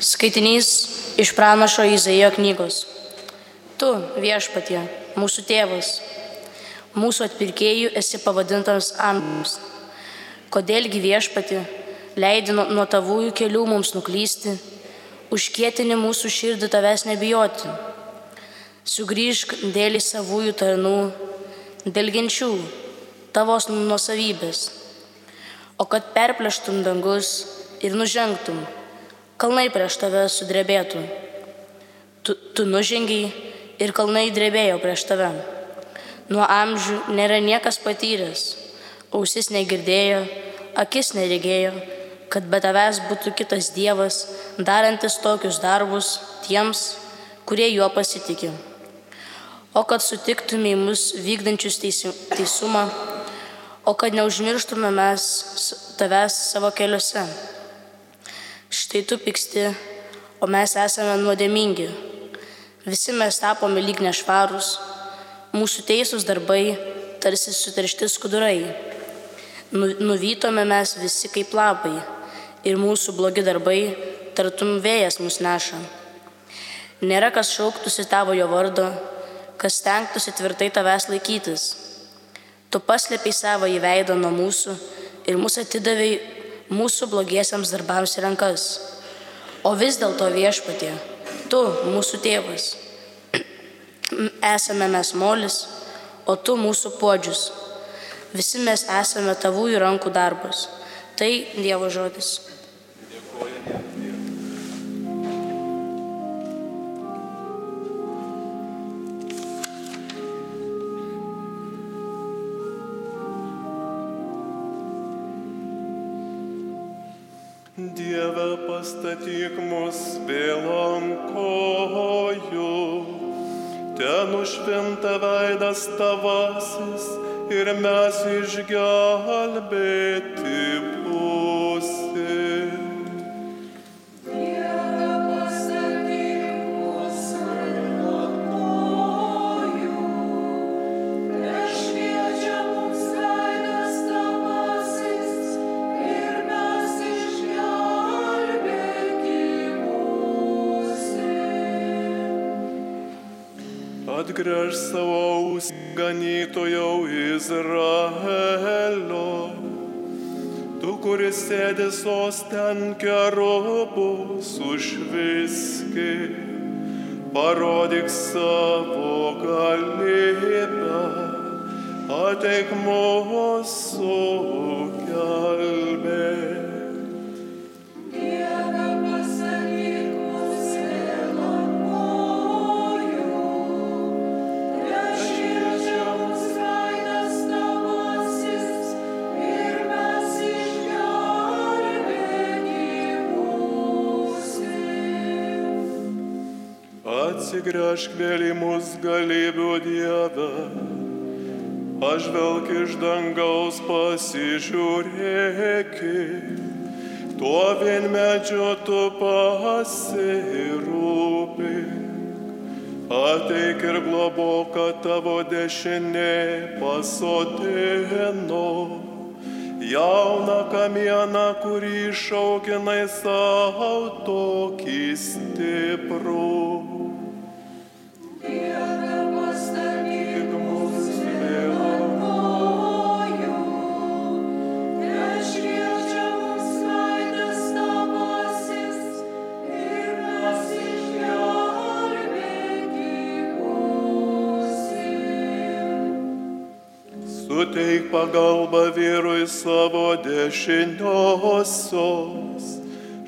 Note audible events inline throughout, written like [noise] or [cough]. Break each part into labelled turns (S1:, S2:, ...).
S1: Skaitinys iš pranašo Izaijo knygos. Tu, viešpatie, mūsų tėvas, mūsų atpirkėjų esi pavadintas amžiams. Kodėlgi viešpati leidi nuo, tavųjų kelių mums nuklysti, užkietini mūsų širdį tavęs nebijoti. Sugryžk dėl savųjų tarnų, dėl genčių, tavos nuosavybės. O kad perplėštum dangus ir nužengtum, kalnai prieš tave sudrebėtų. Tu, tu nužengiai ir kalnai drebėjo prieš tave. Nuo amžių nėra niekas patyręs, ausis negirdėjo, akis neregėjo, kad be tavęs būtų kitas Dievas, darantis tokius darbus tiems, kurie juo pasitikė. O kad sutiktumai mus vykdančius teisumą, o kad neužmirštume mes tavęs savo keliuose Štai tu pyksti, o mes esame nuodėmingi. Visi mes tapome lyg nešvarūs, mūsų teisūs darbai tarsi suteršti skudurai. Nu, nuvytome mes visi kaip lapai ir mūsų blogi darbai tartum vėjas mus neša. Nėra kas šauktųsi tavo jo vardo, kas stengtųsi tvirtai tavęs laikytis. Tu paslėpiai savo įveidą nuo mūsų ir mūsų atidavai mūsų blogiesiams darbams rankas. O vis dėlto viešpatie, tu mūsų tėvas. [clears throat] Esame mes molis, o tu mūsų podžius. Visi mes esame tavųjų rankų darbas. Tai Dievo žodis.
S2: Atgręž savo ausį ganytojau Izraelio. Tu, kuris sėdi sosten kerubus užviski, parodyk savo galybę, ateik mūsų atsigręžk vėl į mus galybių Dievę, pažvelk iš dangaus pasižiūrėki, tuo vien medžio tu pasirūpink. Ateik ir globok, kad tavo dešinė pasodino jauną kamieną, kurį išauginai savo tokį stiprų. Pagalbą vyrui savo dešiniosios,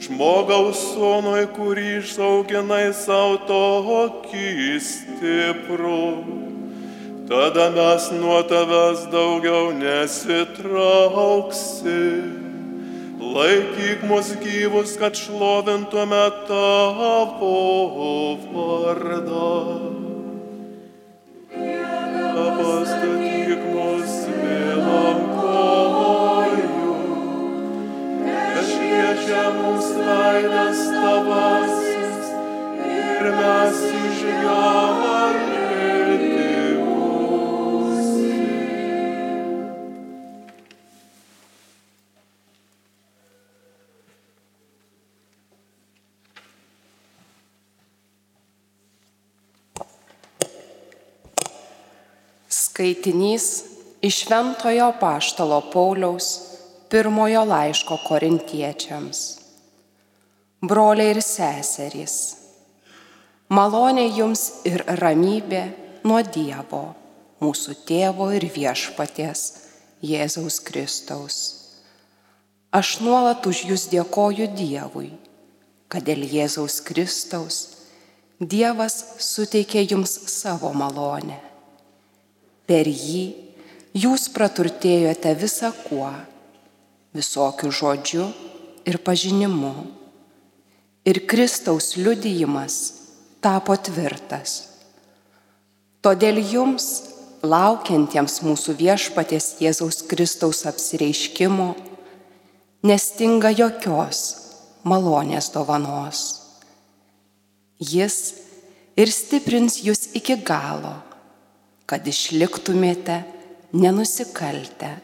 S2: žmogaus sūnui, kurį išauginai savo tokį stiprų. Tada mes nuo tavęs daugiau nesitrauksim. Laikyk mus gyvus, kad šlovintume tavo vardą. Pastatyk veidas tavasis ir mes iš jo
S3: Skaitinys iš Ventojo paštalo Pauliaus pirmojo laiško korintiečiams. Broliai ir seserys, malonė jums ir ramybė nuo Dievo, mūsų tėvo ir viešpaties Jėzaus Kristaus. Aš nuolat už jūs dėkoju Dievui, kad dėl Jėzaus Kristaus Dievas suteikė jums savo malonę Per jį jūs praturtėjote visą kuo, visokių žodžių ir pažinimu. Ir Kristaus liudijimas tapo tvirtas. Todėl jums, laukiantiems mūsų viešpaties Jėzaus Kristaus apsireiškimo, nestinga jokios malonės dovanos. Jis ir stiprins jūs iki galo kad išliktumėte nenusikaltę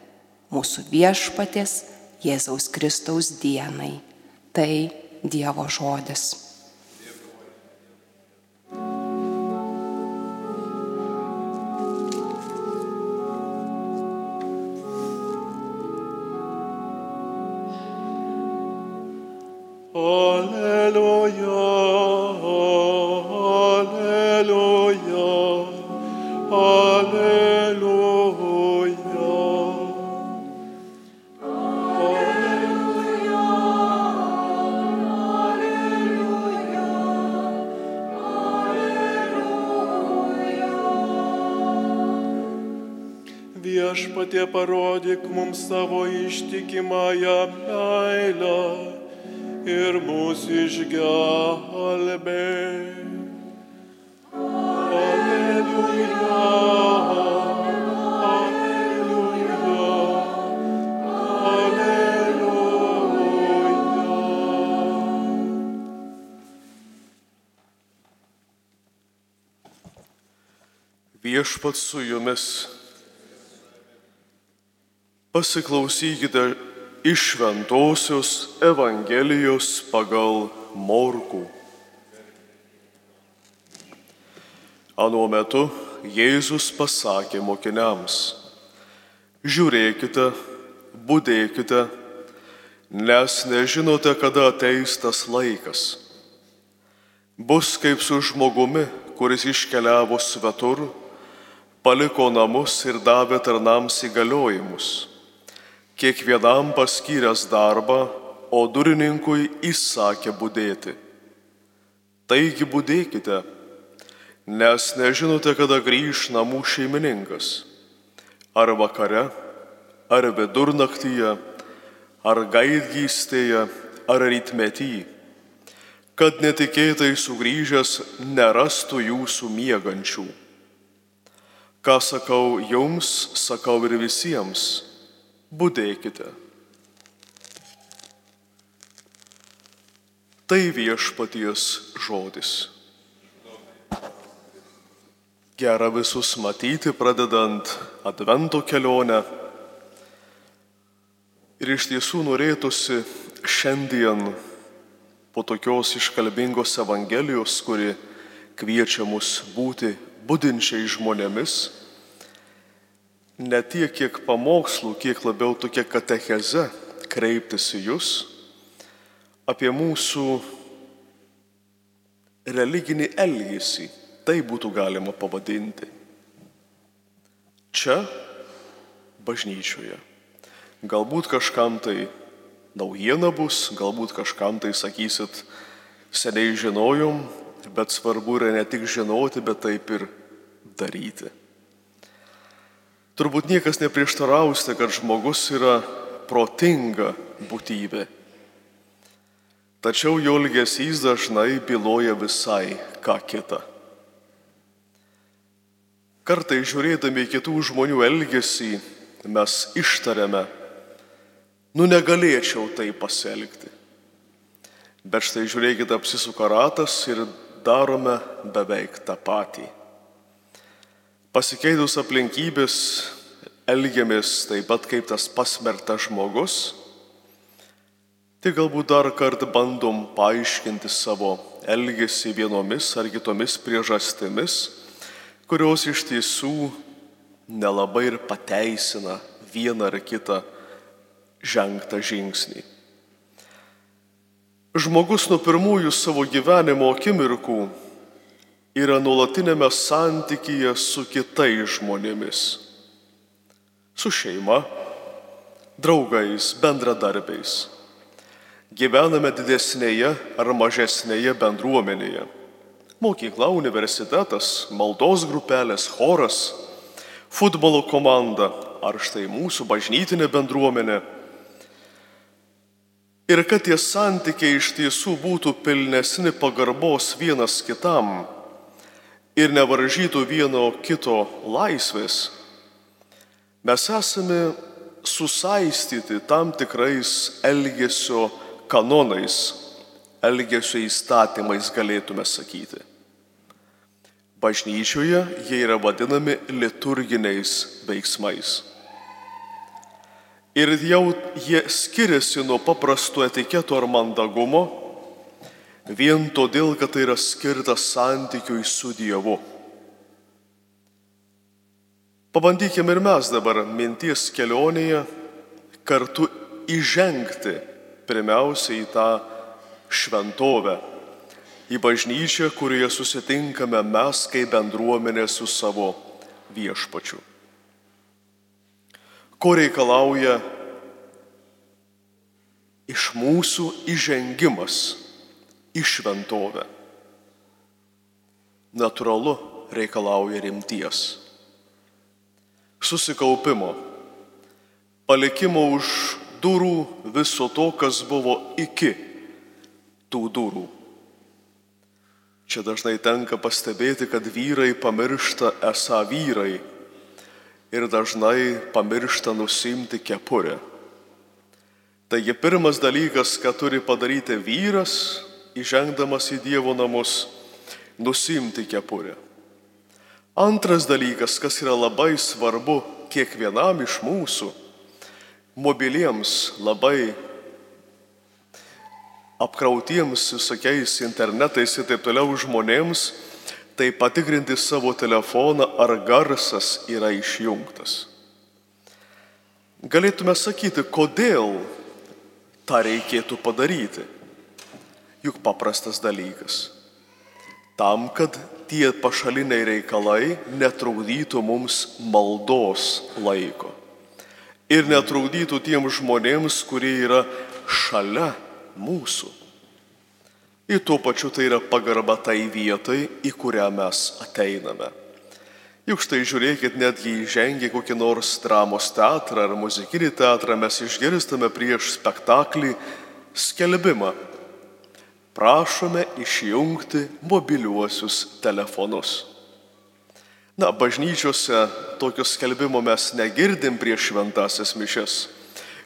S3: mūsų viešpatės Jėzaus Kristaus dienai. Tai Dievo žodis.
S4: Viešpatie parodyk mums savo ištikimąją meilę ir mūsų išgelbėk. Alleluja. Viešpats su jumis Pasiklausykite iš Šventojios Evangelijos pagal Morkų. Anuo metu Jėzus pasakė mokiniams, žiūrėkite, būdėkite, nes nežinote, kada ateis tas laikas. Bus kaip su žmogumi, kuris iškeliavo svetur, paliko namus ir davė tarnams įgaliojimus kiekvienam paskyręs darbą, o durininkui įsakė būdėti. Taigi būdėkite, nes nežinote, kada grįž namų šeimininkas. Ar vakare, ar vidurnaktyje, ar gaidgystėje, ar rytmetyje, kad netikėtai sugrįžęs nerastų jūsų miegančių. Ką sakau jums, sakau ir visiems būdėkite. Tai viešpaties žodis. Gera visus matyti, pradedant Advento kelionę. Ir iš tiesų norėtųsi šiandien po tokios iškalbingos Evangelijos, kuri kviečia mus būti būdinčiai žmonėmis, ne tiek kiek pamokslų, kiek labiau tokia katecheze kreiptis į jūs apie mūsų religinį elgesį, tai būtų galima pavadinti. Čia, bažnyčioje. Galbūt kažkam tai naujiena bus, galbūt kažkam tai sakysit, seniai žinojom, bet svarbu yra ne tik žinoti, bet taip ir daryti. Turbūt niekas neprieštarausite, kad žmogus yra protinga būtybė. Tačiau jo elgesys dažnai byloja visai ką kitą. Kartai žiūrėdami kitų žmonių elgesį mes ištariame, nu negalėčiau tai pasielgti. Bet štai žiūrėkite, apsisuka ratas ir darome beveik tą patį. Pasikeitus aplinkybės, elgiamės taip pat kaip tas pasmertas žmogus, tai galbūt dar kartą bandom paaiškinti savo elgesį vienomis ar kitomis priežastimis, kurios iš tiesų nelabai ir pateisina vieną ar kitą žengtą žingsnį. Žmogus nuo pirmųjų savo gyvenimo akimirkų yra nuolatinėme santykyje su kitais žmonėmis. Su šeima, draugais, bendradarbiais. Gyvename didesnėje ar mažesnėje bendruomenėje. Mokykla, universitetas, maldos grupelės, choras, futbolo komanda ar štai mūsų bažnytinė bendruomenė. Ir kad tie santykiai iš tiesų būtų pilnesni pagarbos vienas kitam ir nevaržytų vieno kito laisvės, mes esame susaistyti tam tikrais elgesio kanonais, elgesio įstatymais galėtume sakyti. Bažnyčioje jie yra vadinami liturginiais veiksmais. Ir jau jie skiriasi nuo paprasto etiketo ar mandagumo, vien todėl, kad tai yra skirtas santykiui su Dievu. Pabandykime ir mes dabar minties kelionėje kartu įžengti pirmiausia į tą šventovę, į bažnyčią, kurioje susitinkame mes kaip bendruomenė su savo viešpačiu. Ko reikalauja iš mūsų įžengimas į šventovę. Naturalu reikalauja rimties, susikaupimo, palikimo už durų viso to, kas buvo iki tų durų. Čia dažnai tenka pastebėti, kad vyrai pamiršta esą vyrai ir dažnai pamiršta nusimti kepurę. Taigi pirmas dalykas, ką turi padaryti vyras, įžengdamas į Dievo namus, nusimti kepurę. Antras dalykas, kas yra labai svarbu kiekvienam iš mūsų, mobiliems, labai apkrautiems visokiais internetais ir taip toliau žmonėms, tai patikrinti savo telefoną, ar garsas yra išjungtas. Galėtume sakyti, kodėl tą reikėtų padaryti juk paprastas dalykas. Tam, kad tie pašaliniai reikalai netrukdytų mums maldos laiko. Ir netrukdytų tiem žmonėms, kurie yra šalia mūsų. Ir tuo pačiu tai yra pagarba tai vietai, į kurią mes ateiname. Juk štai žiūrėkit, netgi įžengę kokį nors dramos teatrą ar muzikinį teatrą, mes išgirstame prieš spektaklį skelbimą prašome išjungti mobiliuosius telefonus. Na, bažnyčiose tokio skelbimo mes negirdim prieš šventasias mišes,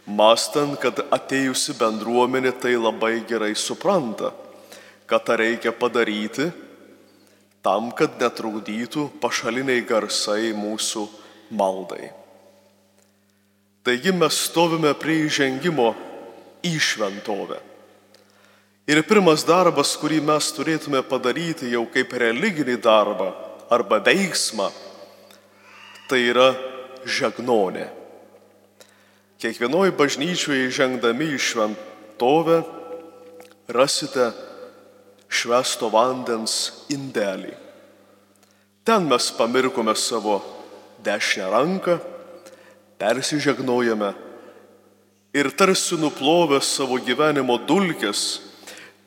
S4: mastant, kad atėjusi bendruomenė tai labai gerai supranta, kad tą reikia padaryti tam, kad netrukdytų pašaliniai garsai mūsų maldai. Taigi mes stovime prie įžengimo į šventovę. Ir pirmas darbas, kurį mes turėtume padaryti jau kaip religinį darbą arba veiksmą, tai yra žegnonė. Kiekvienoje bažnyčioje žengdami į šventovę rasite švesto vandens indelį. Ten mes pamirkome savo dešinę ranką, persižegnojame ir tarsi nuplovę savo gyvenimo dulkes,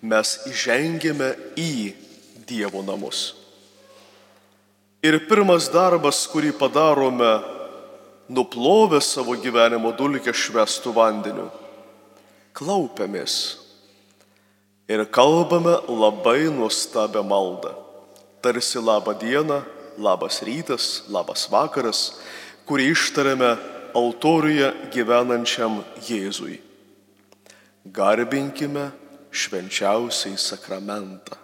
S4: mes įžengėme į Dievo namus. Ir pirmas darbas, kurį padarome, nuplovę savo gyvenimo dulkę švestų vandeniu, klaupiamės ir kalbame labai nuostabią maldą. Tarsi labą dieną, labas rytas, labas vakaras, kurį ištariame altoriuje gyvenančiam Jėzui. Garbinkime švenčiausiai sakramentą.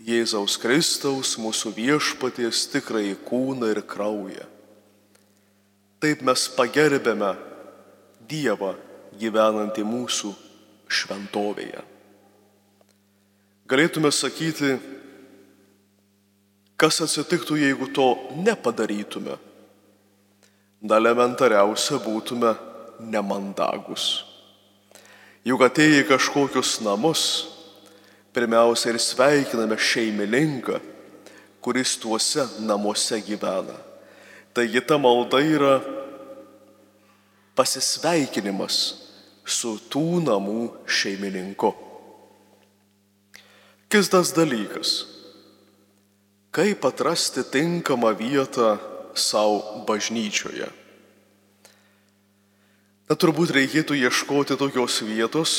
S4: Jėzaus Kristaus mūsų viešpaties tikrai kūną ir kraują. Taip mes pagerbėme Dievą gyvenantį mūsų šventovėje. Galėtume sakyti, kas atsitiktų, jeigu to nepadarytume. Na elementariausia būtume nemandagus. Juk atėję į kažkokius namus, pirmiausia ir sveikiname šeimininką, kuris tuose namuose gyvena. Taigi ta malda yra pasisveikinimas su tų namų šeimininku. Kistas dalykas. Kaip atrasti tinkamą vietą savo bažnyčioje? Na turbūt reikėtų ieškoti tokios vietos,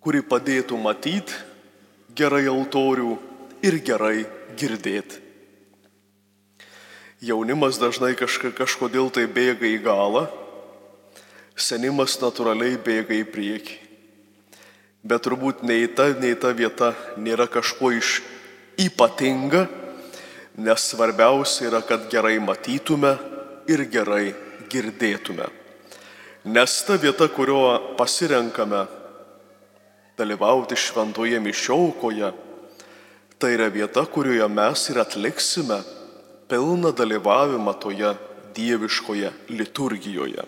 S4: kuri padėtų matyti gerai altorių ir gerai girdėti. Jaunimas dažnai kažka, kažkodėl tai bėga į galą, senimas natūraliai bėga į priekį. Bet turbūt nei ta, nei ta vieta nėra kažkuo iš ypatinga, nes svarbiausia yra, kad gerai matytume ir gerai girdėtume. Nes ta vieta, kurio pasirenkame dalyvauti šventoje mišiaukoje, tai yra vieta, kurioje mes ir atliksime pilną dalyvavimą toje dieviškoje liturgijoje.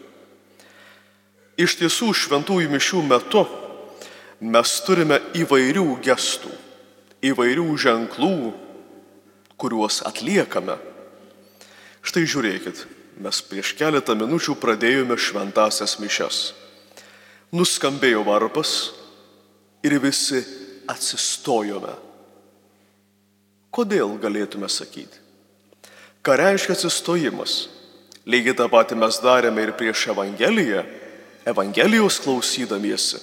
S4: Iš tiesų, šventųjų mišių metu mes turime įvairių gestų, įvairių ženklų, kuriuos atliekame. Štai žiūrėkit, mes prieš keletą minučių pradėjome šventasias mišes. Nuskambėjo varpas ir visi atsistojome. Kodėl galėtume sakyti? Ką reiškia atsistojimas? Lygiai tą patį mes darėme ir prieš Evangeliją, Evangelijos klausydamiesi.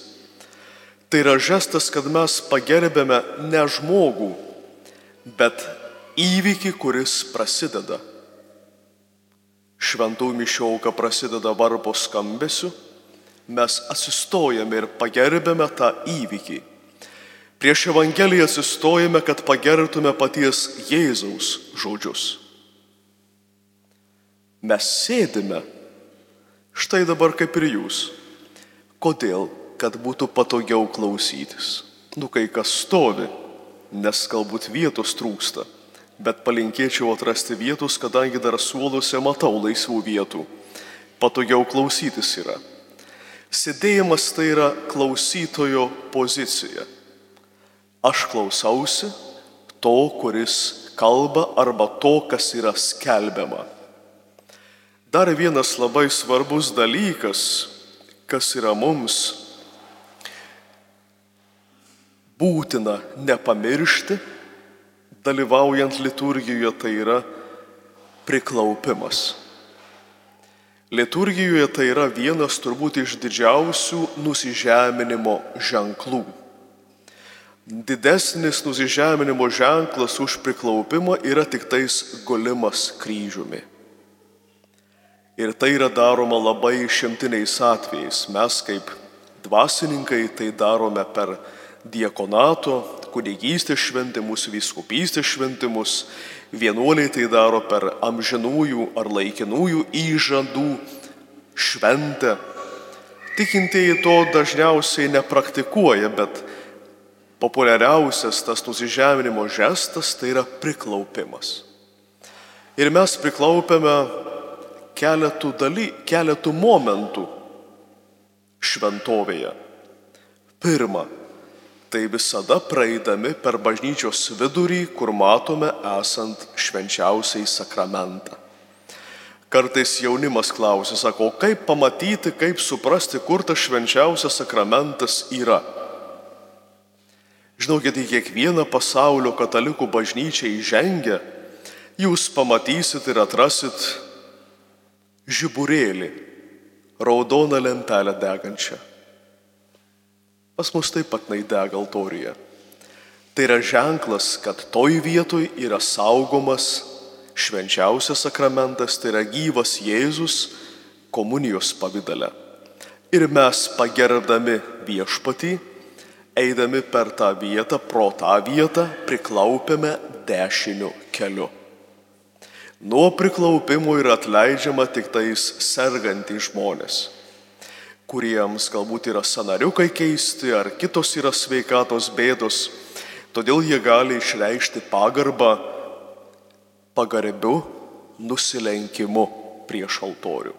S4: Tai yra žestas, kad mes pagerbėme ne žmogų, bet įvykį, kuris prasideda šventų mišiauka prasideda varpo skambesiu, mes atsistojame ir pagerbėme tą įvykį. Prieš Evangeliją atsistojame, kad pagerbtume paties Jėzaus žodžius. Mes sėdime, štai dabar kaip ir jūs. Kodėl? Kad būtų patogiau klausytis. Nu, kai kas stovi, nes galbūt vietos trūksta bet palinkėčiau atrasti vietos, kadangi dar suoluose matau laisvų vietų. Patogiau klausytis yra. Sėdėjimas tai yra klausytojo pozicija. Aš klausausi to, kuris kalba arba to, kas yra skelbiama. Dar vienas labai svarbus dalykas, kas yra mums būtina nepamiršti, dalyvaujant liturgijoje, tai yra priklaupimas. Liturgijoje tai yra vienas turbūt iš didžiausių nusižeminimo ženklų. Didesnis nusižeminimo ženklas už priklaupimą yra tik tais gulimas kryžiumi. Ir tai yra daroma labai išimtiniais atvejais. Mes kaip dvasininkai tai darome per diekonato, kunigystės šventimus, vyskupystės šventimus. Vienuoliai tai daro per amžinųjų ar laikinųjų įžadų šventę. Tikintieji to dažniausiai nepraktikuoja, bet populiariausias tas nusižeminimo žestas tai yra priklaupimas. Ir mes priklaupiame keletų, daly, keletų momentų šventovėje. Pirma, tai visada praeidami per bažnyčios vidurį, kur matome esant švenčiausiai sakramentą. Kartais jaunimas klausia, sako, kaip pamatyti, kaip suprasti, kur tas švenčiausias sakramentas yra. Žinokit, į kiekvieną pasaulio katalikų bažnyčią įžengę, jūs pamatysit ir atrasit žiburėlį, raudoną lentelę degančią. Pas mus taip pat naidega altorija. Tai yra ženklas, kad toj vietoj yra saugomas švenčiausias sakramentas, tai yra gyvas Jėzus komunijos pavydale. Ir mes pagerbdami viešpatį, eidami per tą vietą, pro tą vietą, priklaupėme dešiniu keliu. Nuo priklaupimo yra atleidžiama tik tais sergantys žmonės kuriems galbūt yra sanariukai keisti ar kitos yra sveikatos bėdos, todėl jie gali išreikšti pagarbą pagarbiu nusilenkimu. prieš altorių.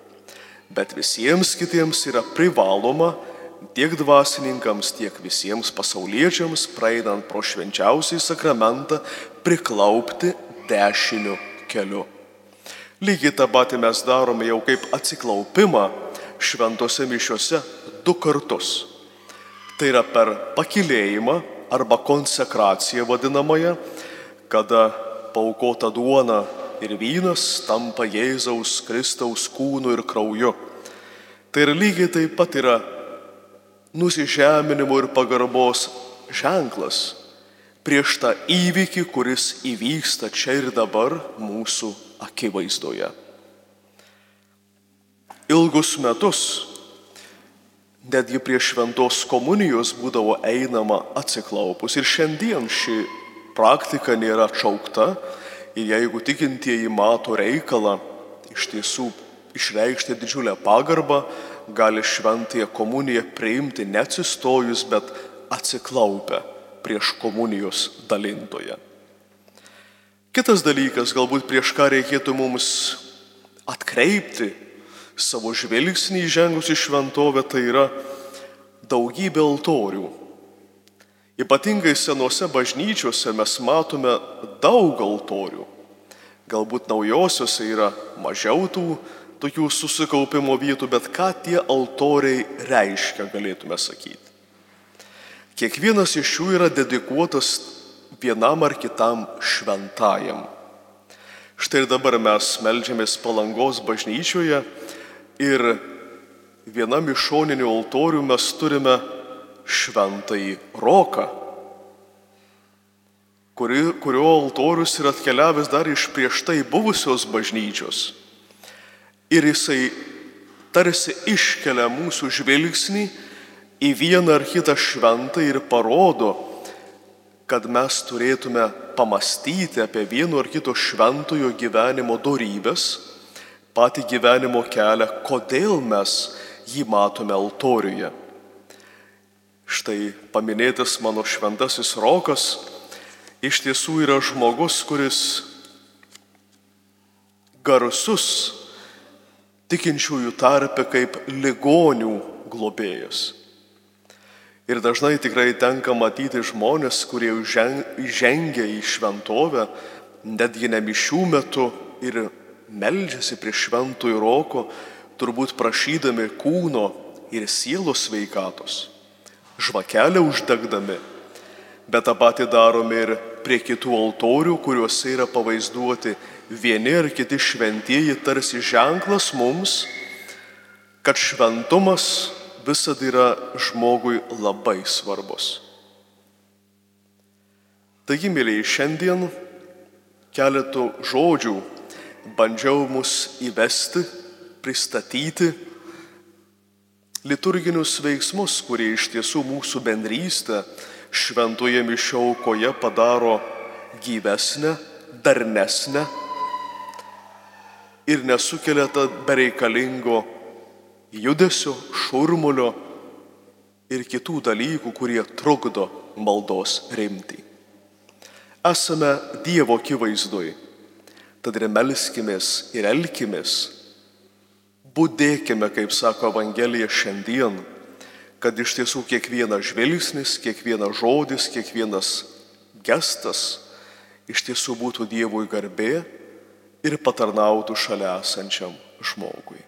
S4: Bet visiems kitiems yra privaloma tiek dvasininkams, tiek visiems pasauliečiams, praeinant pro švenčiausiai sakramentą, priklaupti dešiniu keliu. Lygiai tą patį mes darome jau kaip atsiklaupimą šventose mišiuose du kartus. Tai yra per pakilėjimą arba konsekraciją vadinamąją, kada paukota duona ir vynas tampa Jėzaus Kristaus kūnu ir krauju. Tai ir lygiai taip pat yra nusižeminimo ir pagarbos ženklas prieš tą įvykį, kuris įvyksta čia ir dabar mūsų akivaizdoje. Ilgus metus netgi prie šventos komunijos būdavo einama atsiklaupus ir šiandien ši praktika nėra atšaukta ir jeigu tikintieji mato reikalą iš tiesų išreikšti didžiulę pagarbą, gali šventąją komuniją priimti neatsistojus, bet atsiklaupę prieš komunijos dalintoje. Kitas dalykas, galbūt prieš ką reikėtų mums atkreipti savo žvilgsnį įžengus į šventovę, tai yra daugybė altorių. Ypatingai senose bažnyčiose mes matome daug altorių. Galbūt naujosiuose yra mažiau tų tokių susikaupimo vietų, bet ką tie altoriai reiškia, galėtume sakyti. Kiekvienas iš jų yra dedikuotas vienam ar kitam šventajam. Štai ir dabar mes melžiamės palangos bažnyčioje ir vienam iš šoninių altorių mes turime šventąjį roką, kuri, kurio altorius yra atkeliavęs dar iš prieš tai buvusios bažnyčios. Ir jisai tarsi iškelia mūsų žvilgsnį į vieną ar kitą šventą ir parodo, kad mes turėtume pamastyti apie vieno ar kito šventojo gyvenimo darybės, patį gyvenimo kelią, kodėl mes jį matome altoriuje. Štai paminėtas mano šventasis Rokas iš tiesų yra žmogus, kuris garsus tikinčiųjų tarpe kaip ligonių globėjas. Ir dažnai tikrai tenka matyti žmonės, kurie žengia į šventovę, netgi ne mišių metu ir meldžiasi prie šventųjų roko, turbūt prašydami kūno ir sielos sveikatos, žvakelę uždegdami, bet tą patį darome ir prie kitų altorių, kuriuose yra pavaizduoti vieni ar kiti šventieji tarsi ženklas mums, kad šventumas visada yra žmogui labai svarbus. Taigi, mėlyai, šiandien keletų žodžių bandžiau mus įvesti, pristatyti liturginius veiksmus, kurie iš tiesų mūsų bendrystę šventoje mišiaukoje padaro gyvesnę, darnesnę ir nesukelia tą bereikalingo judesio, šurmulio ir kitų dalykų, kurie trukdo maldos rimtį. Esame Dievo akivaizdui, tad ir melskimės ir elkimės, būdėkime, kaip sako Evangelija šiandien, kad iš tiesų kiekvienas žvilgsnis, kiekvienas žodis, kiekvienas gestas iš tiesų būtų Dievui garbė ir patarnautų šalia esančiam žmogui.